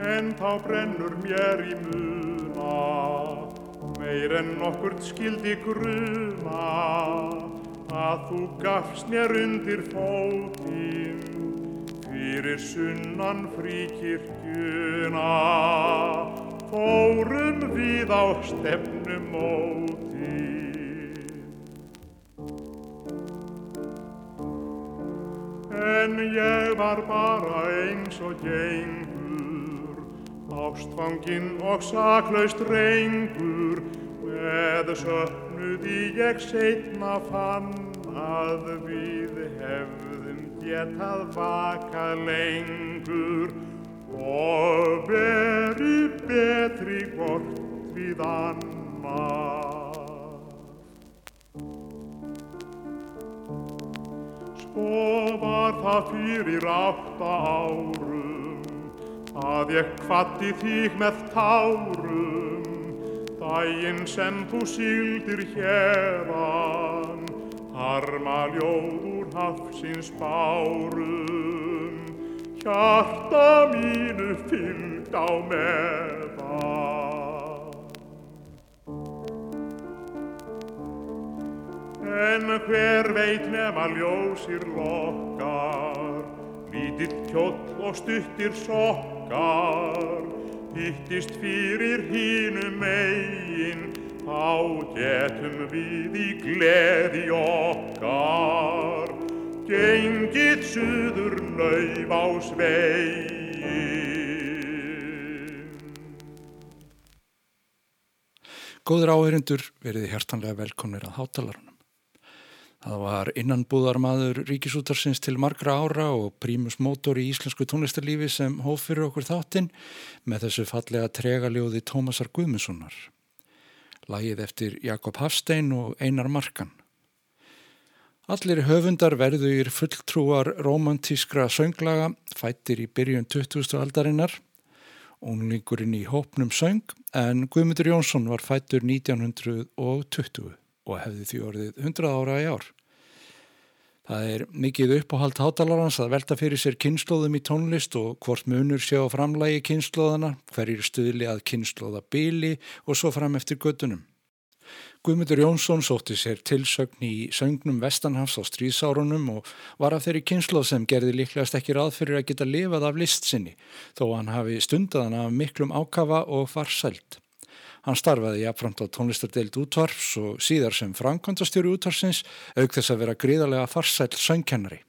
en þá brennur mér í muna, meir en nokkurt skildi gruna, að þú gafst mér undir fótinn, fyrir sunnan fríkirkjuna, fórum við á stefnumóti. En ég var bara eins og gengur, ástfanginn og saklaust reyngur, með söfnuði ég setna fann að við hefðum getað vaka lengur og verið betri hvort við annað. Svo var það fyrir átta árum að ég kvatti þig með tárum daginn sem þú syldir hérðan harma ljóð úr hafsins bárum. Hjarta mínu fylgd á meðan. En hver veit nema ljósir lokkar, lítill kjóll og stuttir sokkar, hittist fyrir hínu megin, þá getum við í gleði okkar, gengið suður nöyf á svegin. Góður áherindur veriði hjartanlega velkomnir að hátalarunum. Það var innanbúðarmaður ríkisútarsins til margra ára og prímus mótor í íslensku tónlistarlífi sem hóf fyrir okkur þáttinn með þessu fallega tregaljóði Tómasar Guðmundssonar. Lægið eftir Jakob Hafstein og Einar Markan. Allir höfundar verður fulltrúar romantískra sönglaga, fættir í byrjun 20. aldarinnar, unglingurinn í hópnum söng, en Guðmundur Jónsson var fættur 1920 og hefði því orðið 100 ára í ár. Það er mikið uppáhald hátalarans að velta fyrir sér kynnslóðum í tónlist og hvort munur sjá framlægi kynnslóðana, hverjir stuðli að kynnslóða bíli og svo fram eftir göttunum. Guðmundur Jónsson sótti sér tilsögn í söngnum Vestanhafs á stríðsárunum og var af þeirri kynnslóð sem gerði líklegast ekki ráð fyrir að geta lifað af list sinni, þó hann hafi stundaðan af miklum ákafa og farsælt. Hann starfaði jafnframt á tónlistardeild útvarfs og síðar sem framkvæmdastjóri útvarfsins auk þess að vera gríðarlega farsæl söngkennari.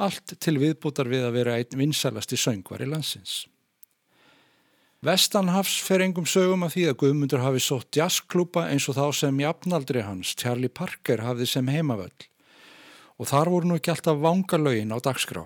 Allt til viðbútar við að vera einn vinsælasti söngvar í landsins. Vestanhafs fer engum sögum að því að Guðmundur hafi sótt jazzklúpa eins og þá sem jafnaldri hans, Charlie Parker, hafði sem heimavöll. Og þar voru nú ekki alltaf vangalögin á dagskrá.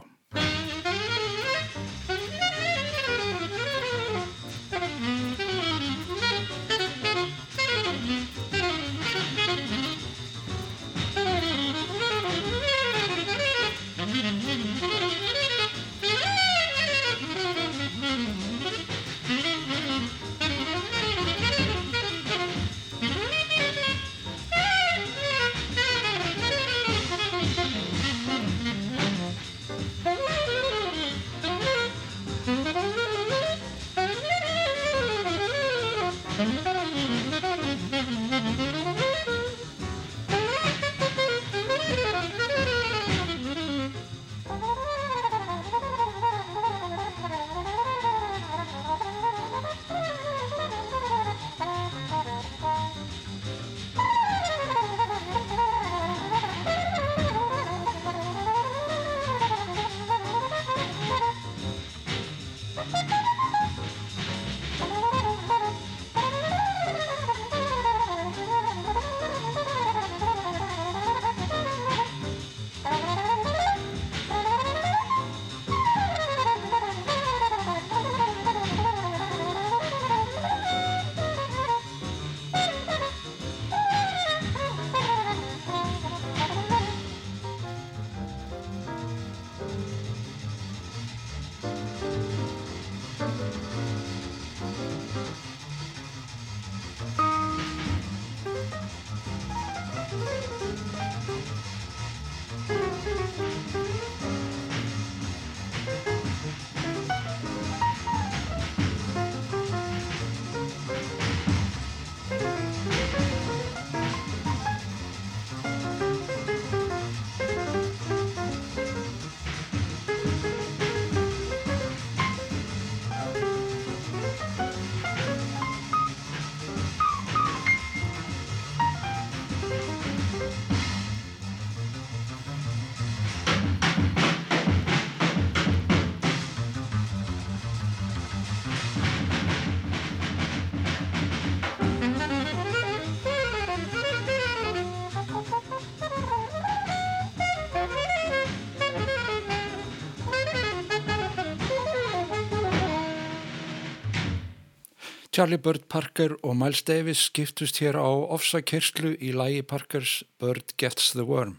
Charlie Bird Parker og Miles Davis skiptust hér á ofsakerslu í lægi Parkers Bird Gets the Worm.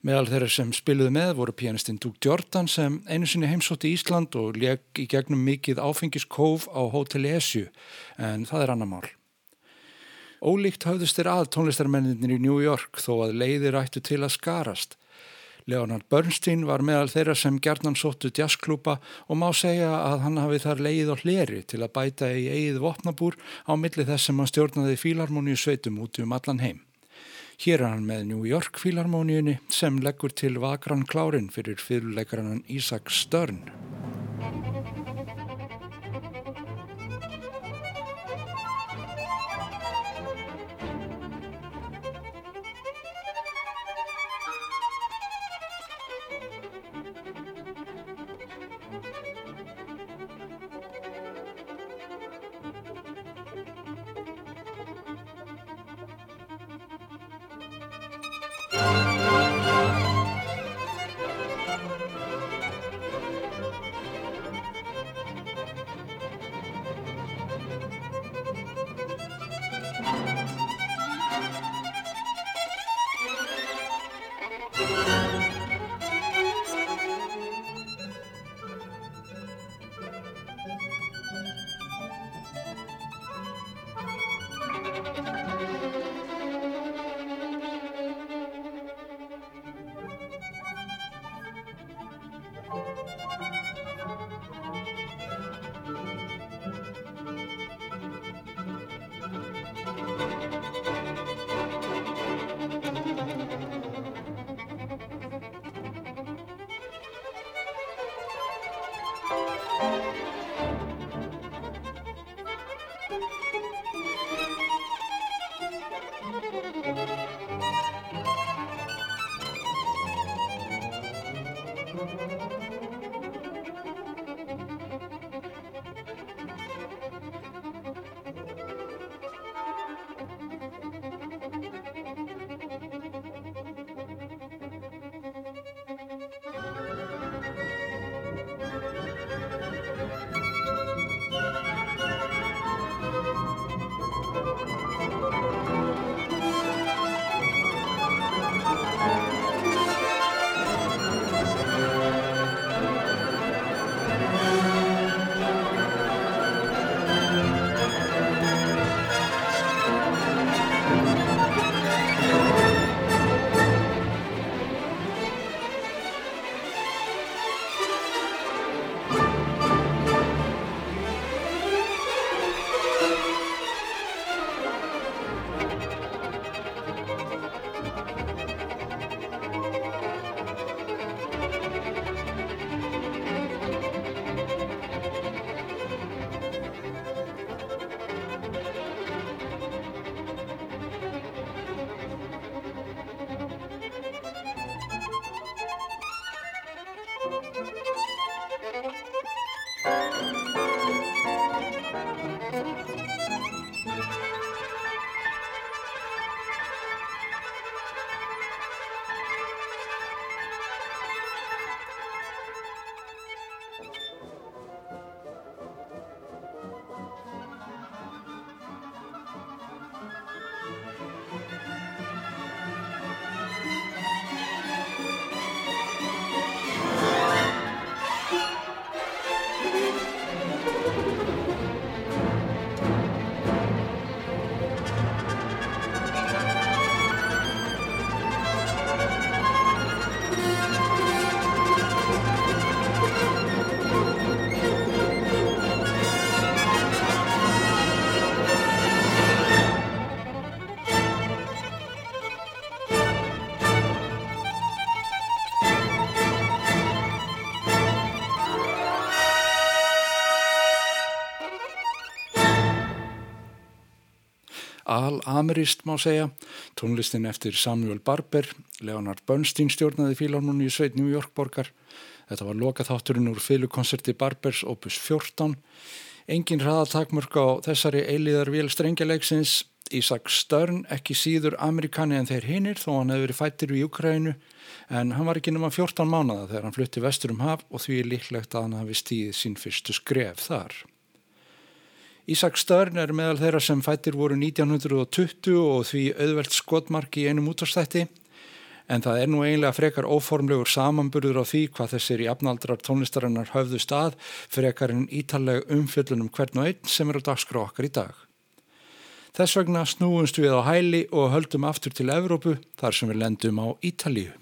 Meðal þeirra sem spiluði með voru pianistinn Duke Jordan sem einu sinni heimsótti í Ísland og leg í gegnum mikið áfengiskóf á Hotel Esju en það er annar mál. Ólíkt höfðust þeir að tónlistarmenninir í New York þó að leiðir ættu til að skarast. Leonard Bernstein var meðal þeirra sem gerðnan sóttu jazzklúpa og má segja að hann hafi þar leið á hleri til að bæta í eigið vopnabúr á milli þess sem hann stjórnaði fílarmóníu sveitum út um allan heim. Hér er hann með New York fílarmóníunni sem leggur til vakran klárin fyrir fyrirleikarannan Ísak Störn. Música al-amerist má segja. Tónlistin eftir Samuel Barber, Leonard Bernstein stjórnaði fílármunni í sveit New York borgar. Þetta var lokaþátturinn úr fylgukonserti Barbers opus 14. Engin hraðatakmörk á þessari eiliðar vél strengjaleiksins. Ísak Störn ekki síður amerikani en þeir hinnir þó hann hefði verið fættir í Ukrænu en hann var ekki nema 14 mánada þegar hann flutti vestur um haf og því er líklegt að hann hafi stíðið sín fyrstu skref þar. Ísak Störn er meðal þeirra sem fættir voru 1920 og því auðvelt skotmark í einum útastætti en það er nú eiginlega frekar óformlegur samanburður á því hvað þessir í afnaldrar tónlistarinnar höfðu stað frekar en ítalega umfjöllunum hvern og einn sem er á dagskrá okkar í dag. Þess vegna snúumst við á hæli og höldum aftur til Evrópu þar sem við lendum á Ítalíu.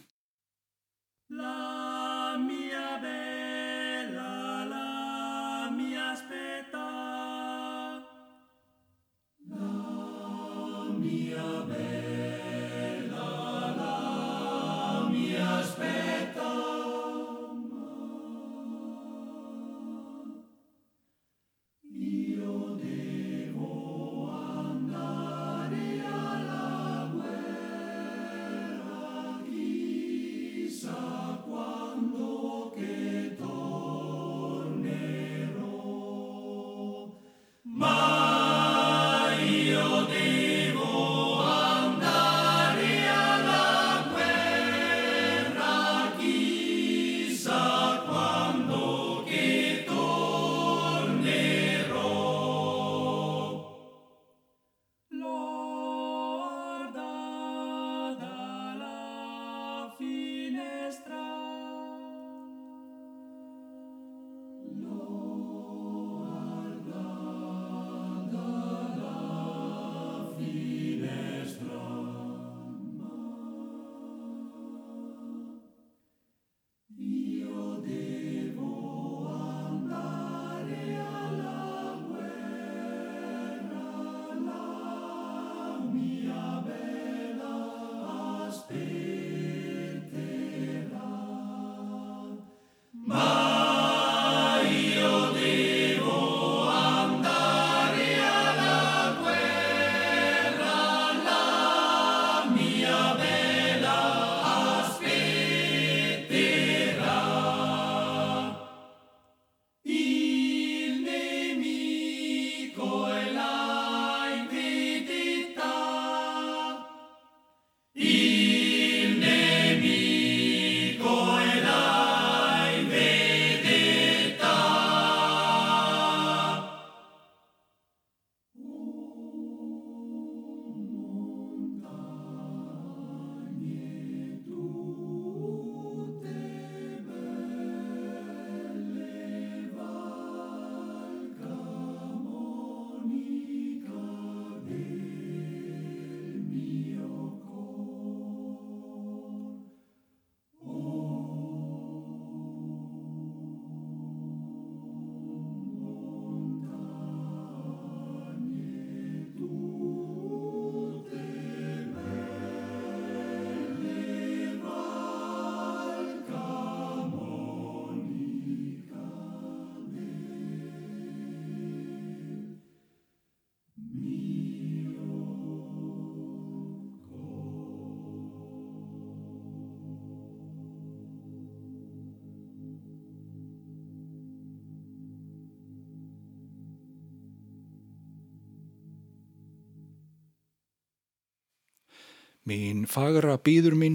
Mín fagra býður mín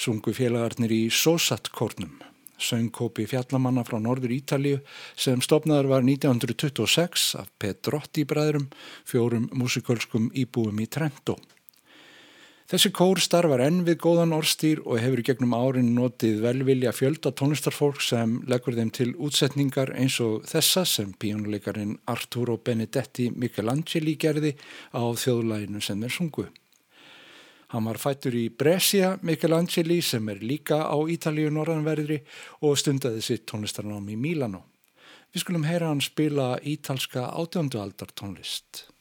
sungu félagarnir í Sosat-kórnum, söngkópi fjallamanna frá Norður Ítalíu sem stopnaður var 1926 af Pedrotti bræðurum, fjórum músikalskum íbúum í Trento. Þessi kór starfar enn við góðan orstýr og hefur gegnum árin notið velvilja fjölda tónlistarfólk sem leggur þeim til útsetningar eins og þessa sem píjónuleikarin Arturo Benedetti Michelangeli gerði á þjóðlæginu sem er sungu. Hann var fættur í Brescia, Michelangeli, sem er líka á Ítalíu norðanverðri og stundaði sitt tónlistarnám í Mílano. Við skulum heyra hann spila ítalska átjöndu aldar tónlist.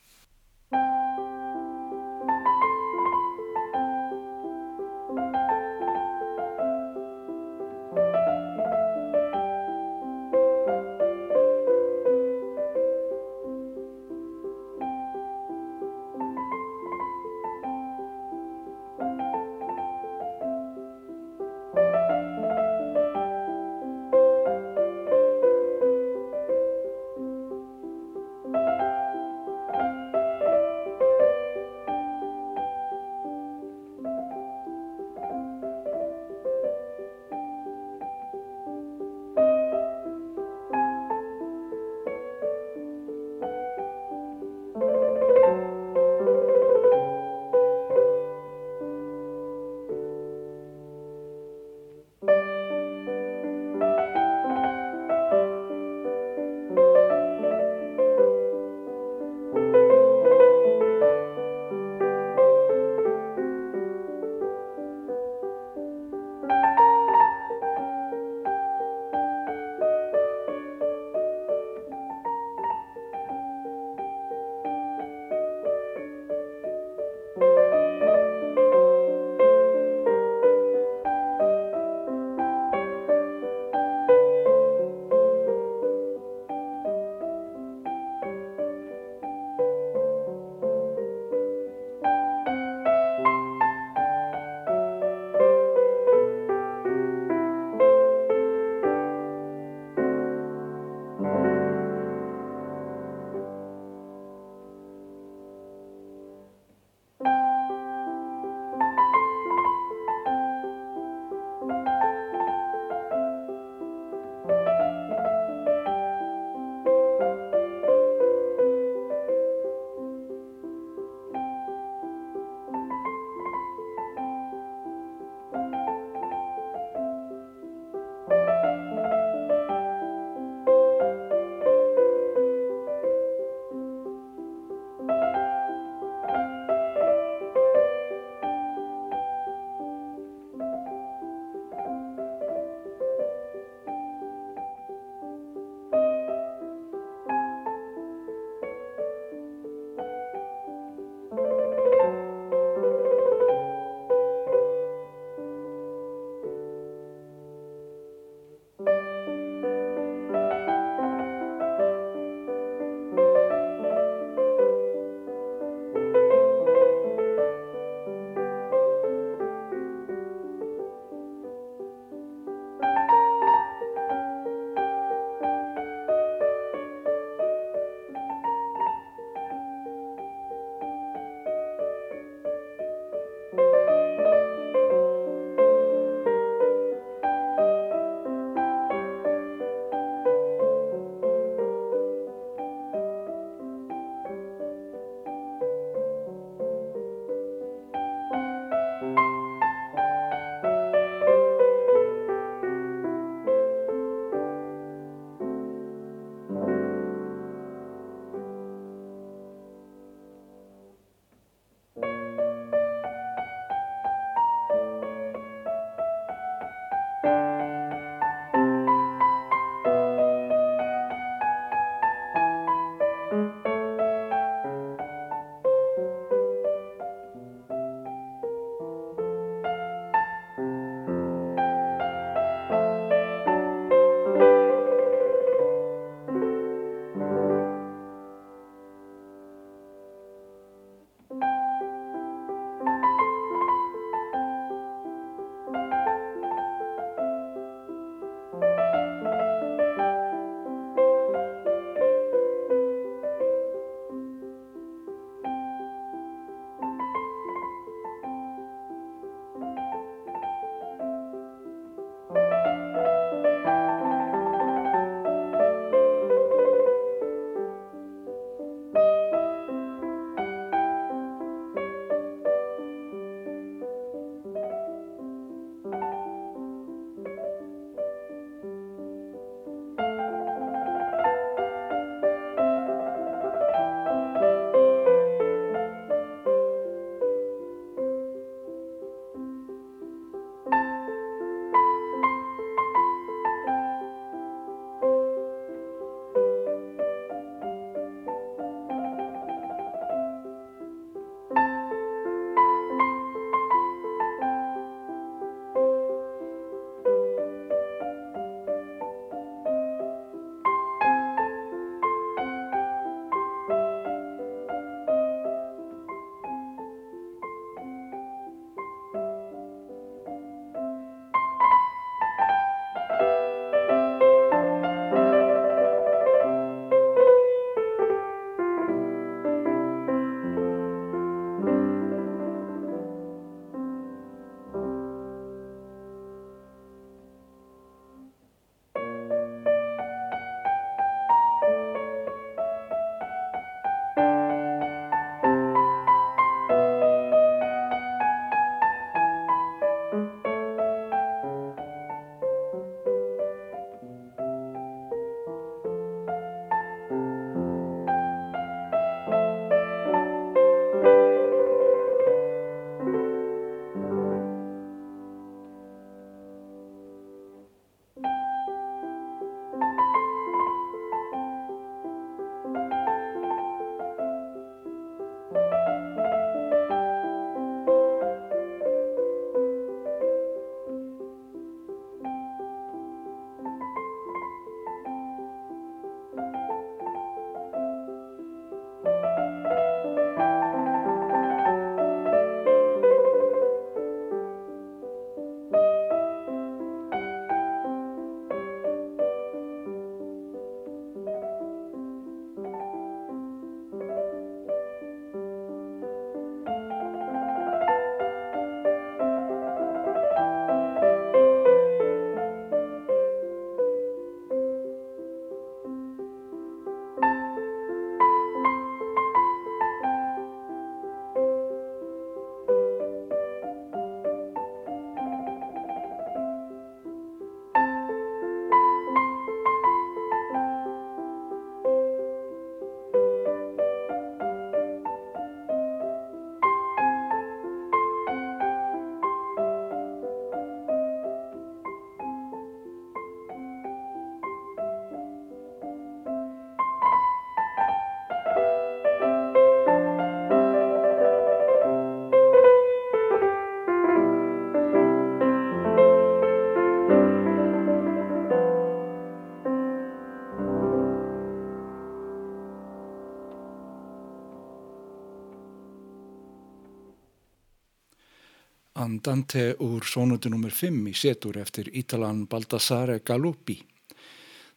Andante úr sónutu nr. 5 í setur eftir Ítalan Baldassare Galuppi.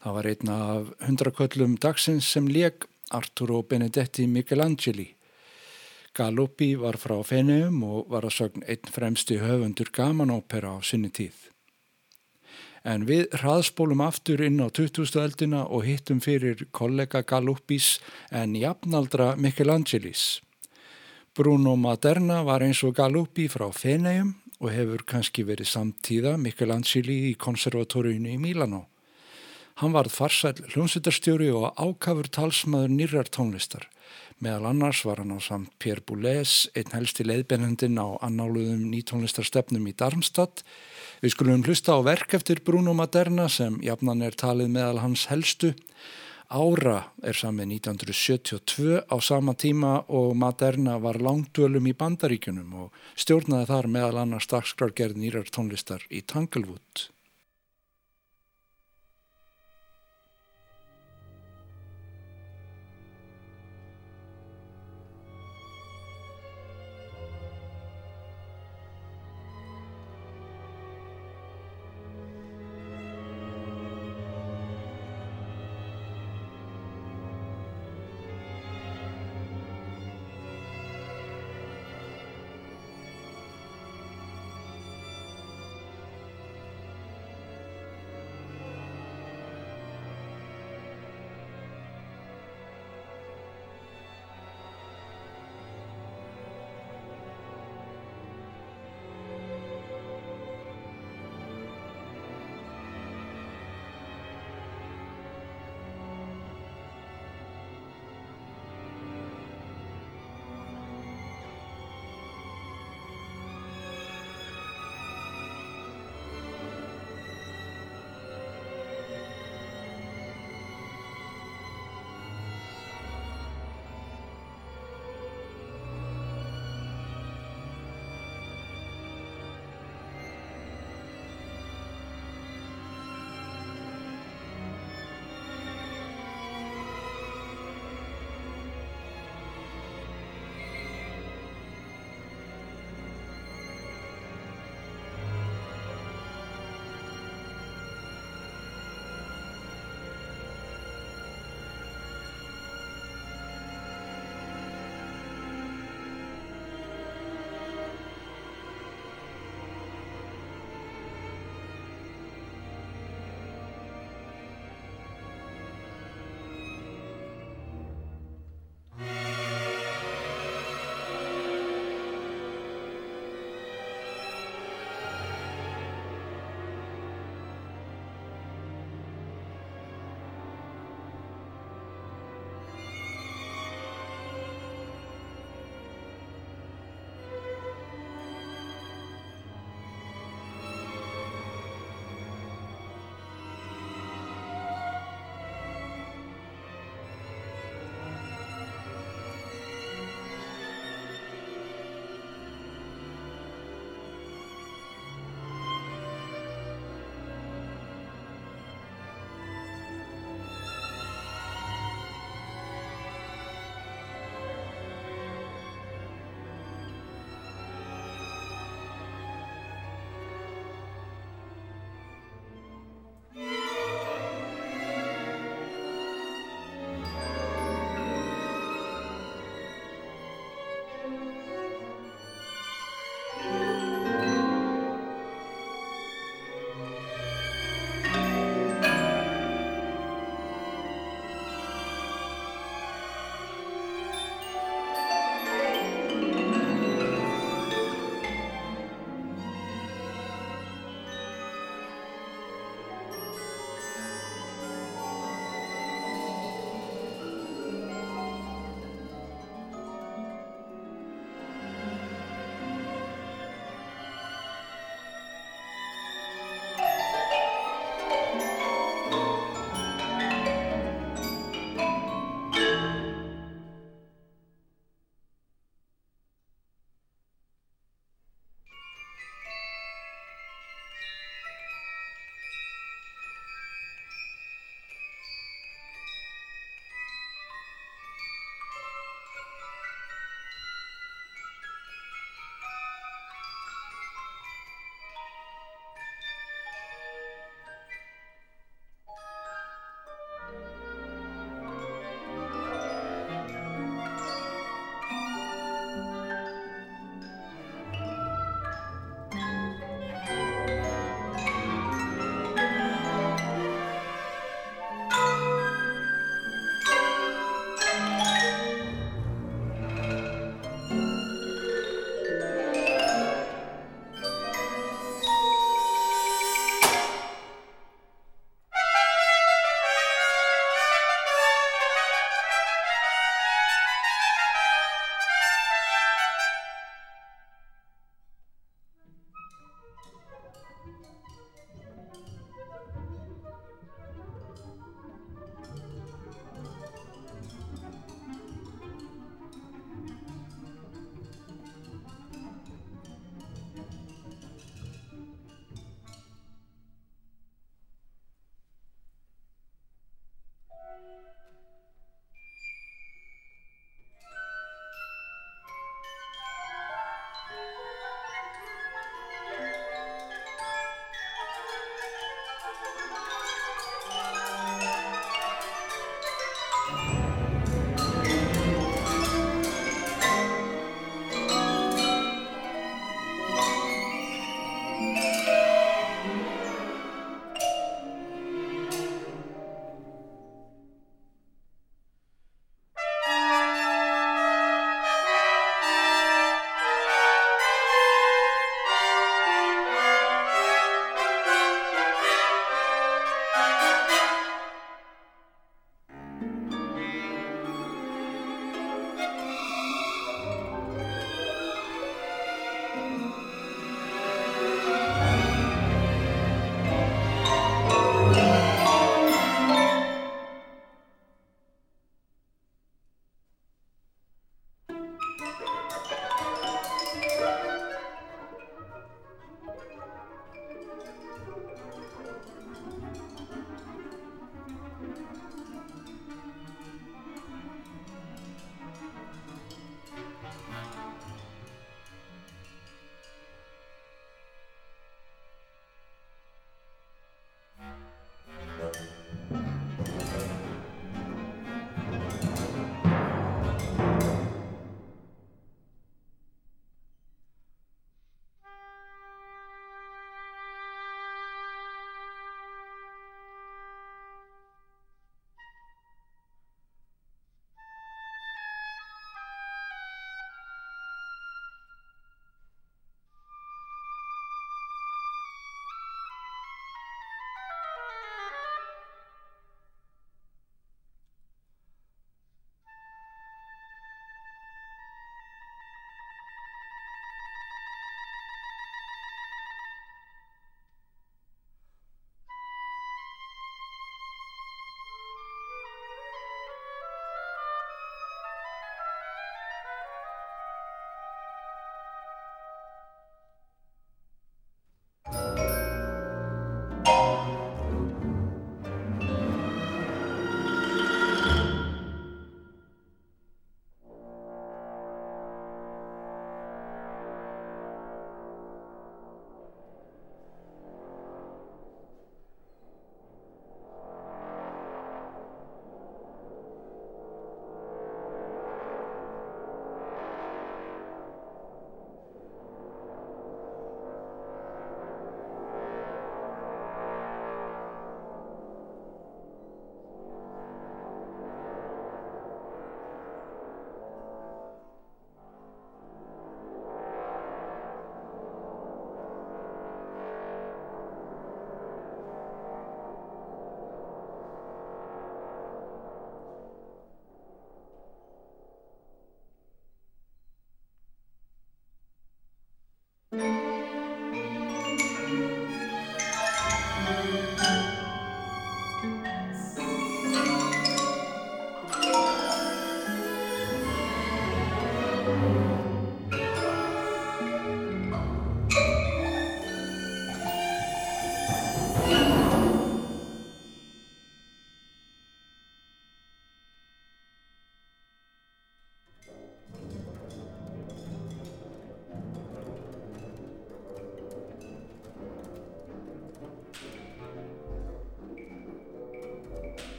Það var einna af hundraköllum dagsins sem leg Arturo Benedetti Michelangeli. Galuppi var frá Feneum og var að sögn einn fremsti höfundur gamanópera á sinni tíð. En við hraðspólum aftur inn á 20. eldina og hittum fyrir kollega Galuppis en jafnaldra Michelangelis. Bruno Maderna var eins og Galuppi frá Feneum og hefur kannski verið samtíða Michelangeli í konservatóriunu í Mílanó. Hann varð farsæl hljómsveitarstjóri og ákafur talsmaður nýrar tónlistar. Meðal annars var hann á samt Pierre Boulez, einn helsti leiðbennendin á annáluðum nýtónlistarstefnum í Darmstadt. Við skulum hlusta á verk eftir Bruno Maderna sem jafnan er talið meðal hans helstu Ára er samið 1972 á sama tíma og Maderna var langdölum í bandaríkunum og stjórnaði þar meðal annars dagskrargerð nýrar tónlistar í Tanglewood.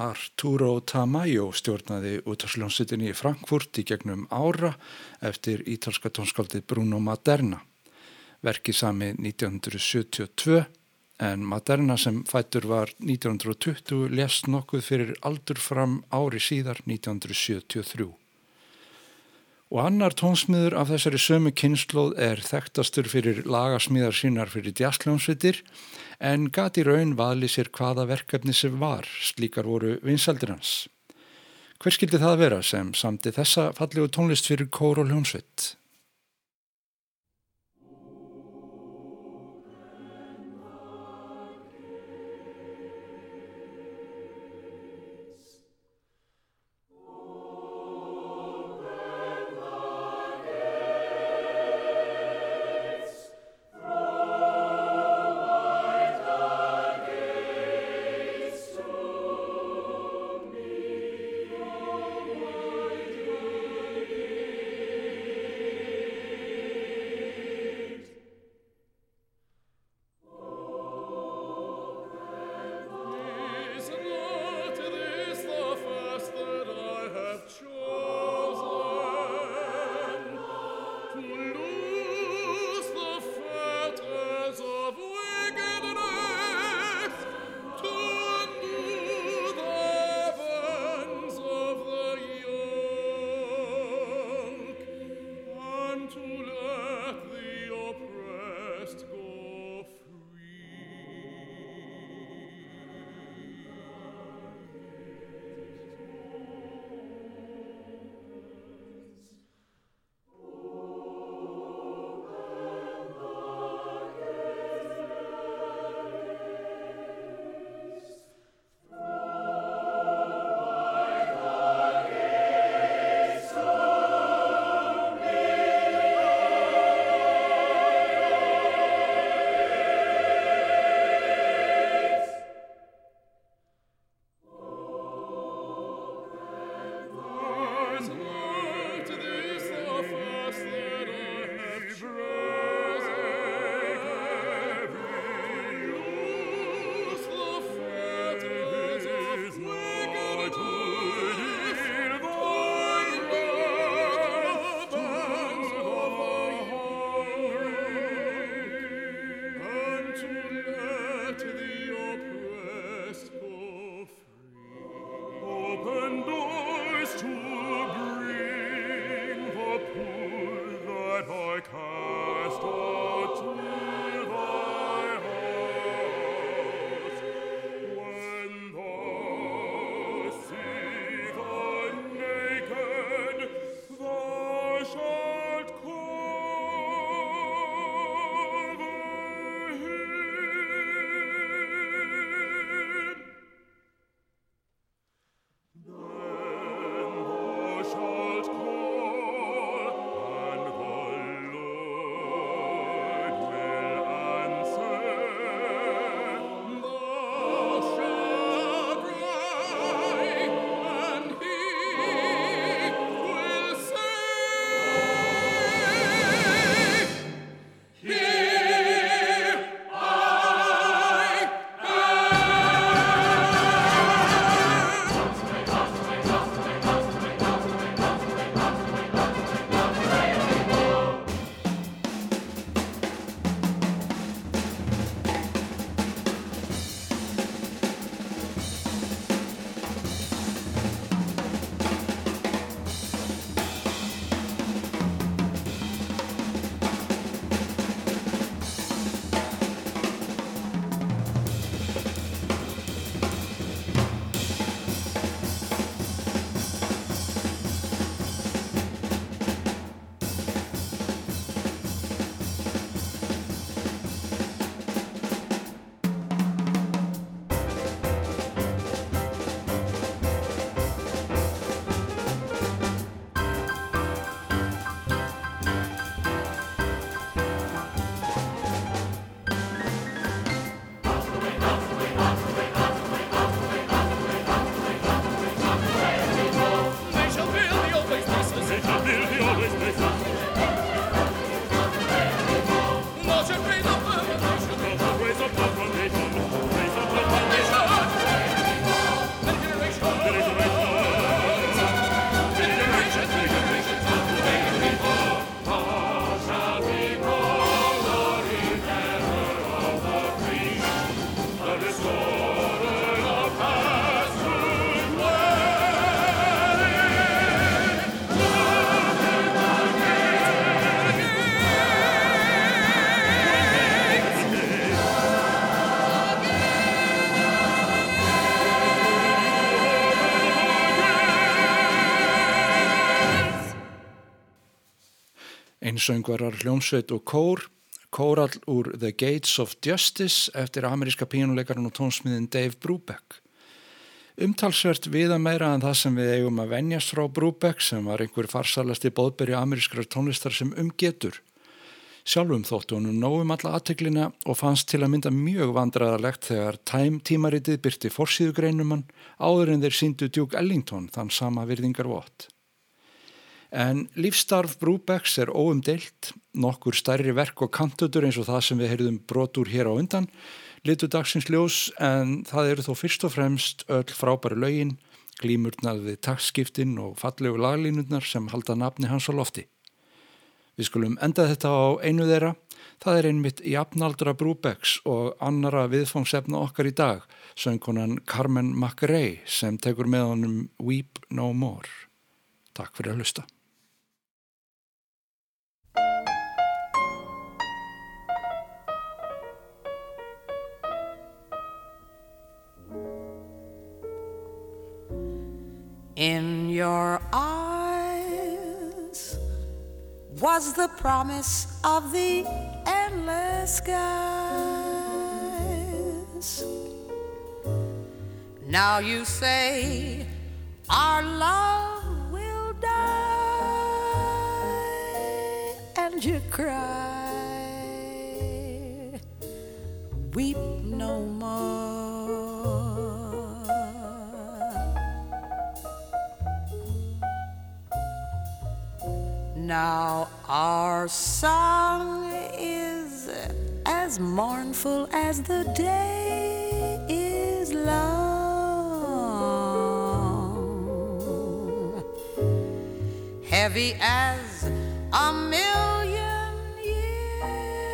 Arturo Tamayo stjórnaði útvarsljónsutinni í Frankfurt í gegnum ára eftir ítalska tónskaldið Bruno Maderna. Verkið sami 1972 en Maderna sem fættur var 1920 lest nokkuð fyrir aldur fram ári síðar 1973. Og annar tónsmiður af þessari sömu kynnslóð er þekktastur fyrir lagasmíðar sínar fyrir djaskljónsvitir en gati raun vali sér hvaða verkefni sem var, slíkar voru vinsaldir hans. Hver skildi það vera sem samti þessa fallegu tónlist fyrir kór og hljónsvitt? Einsöngvarar hljómsveit og kór, kórall úr The Gates of Justice eftir ameríska pínuleikarinn og tónsmiðin Dave Brubeck. Umtalsvert viða meira en það sem við eigum að venjast frá Brubeck sem var einhver farsalasti bóðberi amerískrar tónlistar sem umgetur. Sjálfum þóttu honum nógum alla aðteglina og fannst til að mynda mjög vandraðarlegt þegar Time tímaritið byrti forsýðugreinumann áður en þeir síndu Duke Ellington þann sama virðingar vott. En lífstarf Brúbecks er óumdeilt, nokkur stærri verk og kantutur eins og það sem við heyrðum brotur hér á undan, litur dagsins ljós en það eru þó fyrst og fremst öll frábæri lögin, glímurnað við taktskiptin og fallegu laglínurnar sem halda nafni hans á lofti. Við skulum enda þetta á einu þeirra, það er einmitt jafnaldra Brúbecks og annara viðfóngsefna okkar í dag, söngkonan Carmen McRae sem tekur með honum Weep No More. Takk fyrir að hlusta. Eyes was the promise of the endless skies. Now you say our love will die, and you cry, weep no Now our song is as mournful as the day is long, heavy as a million years,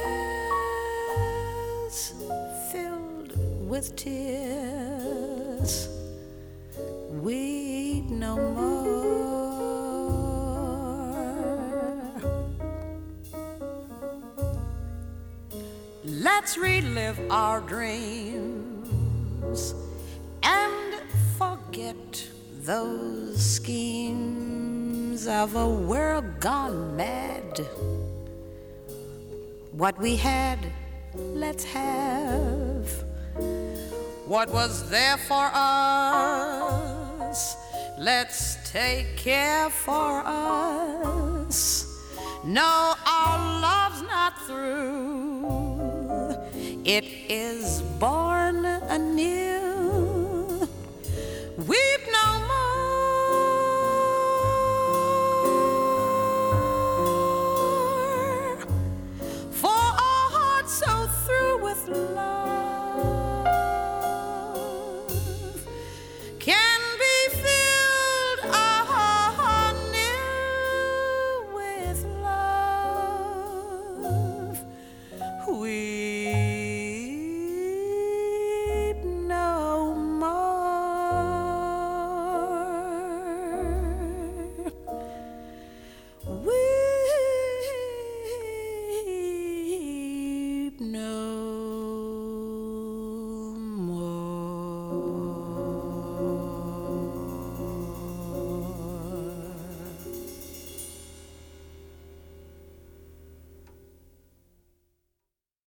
filled with tears. Weep no more. Let's relive our dreams and forget those schemes of a world gone mad. What we had, let's have. What was there for us, let's take care for us. No, our love's not through. It is born anew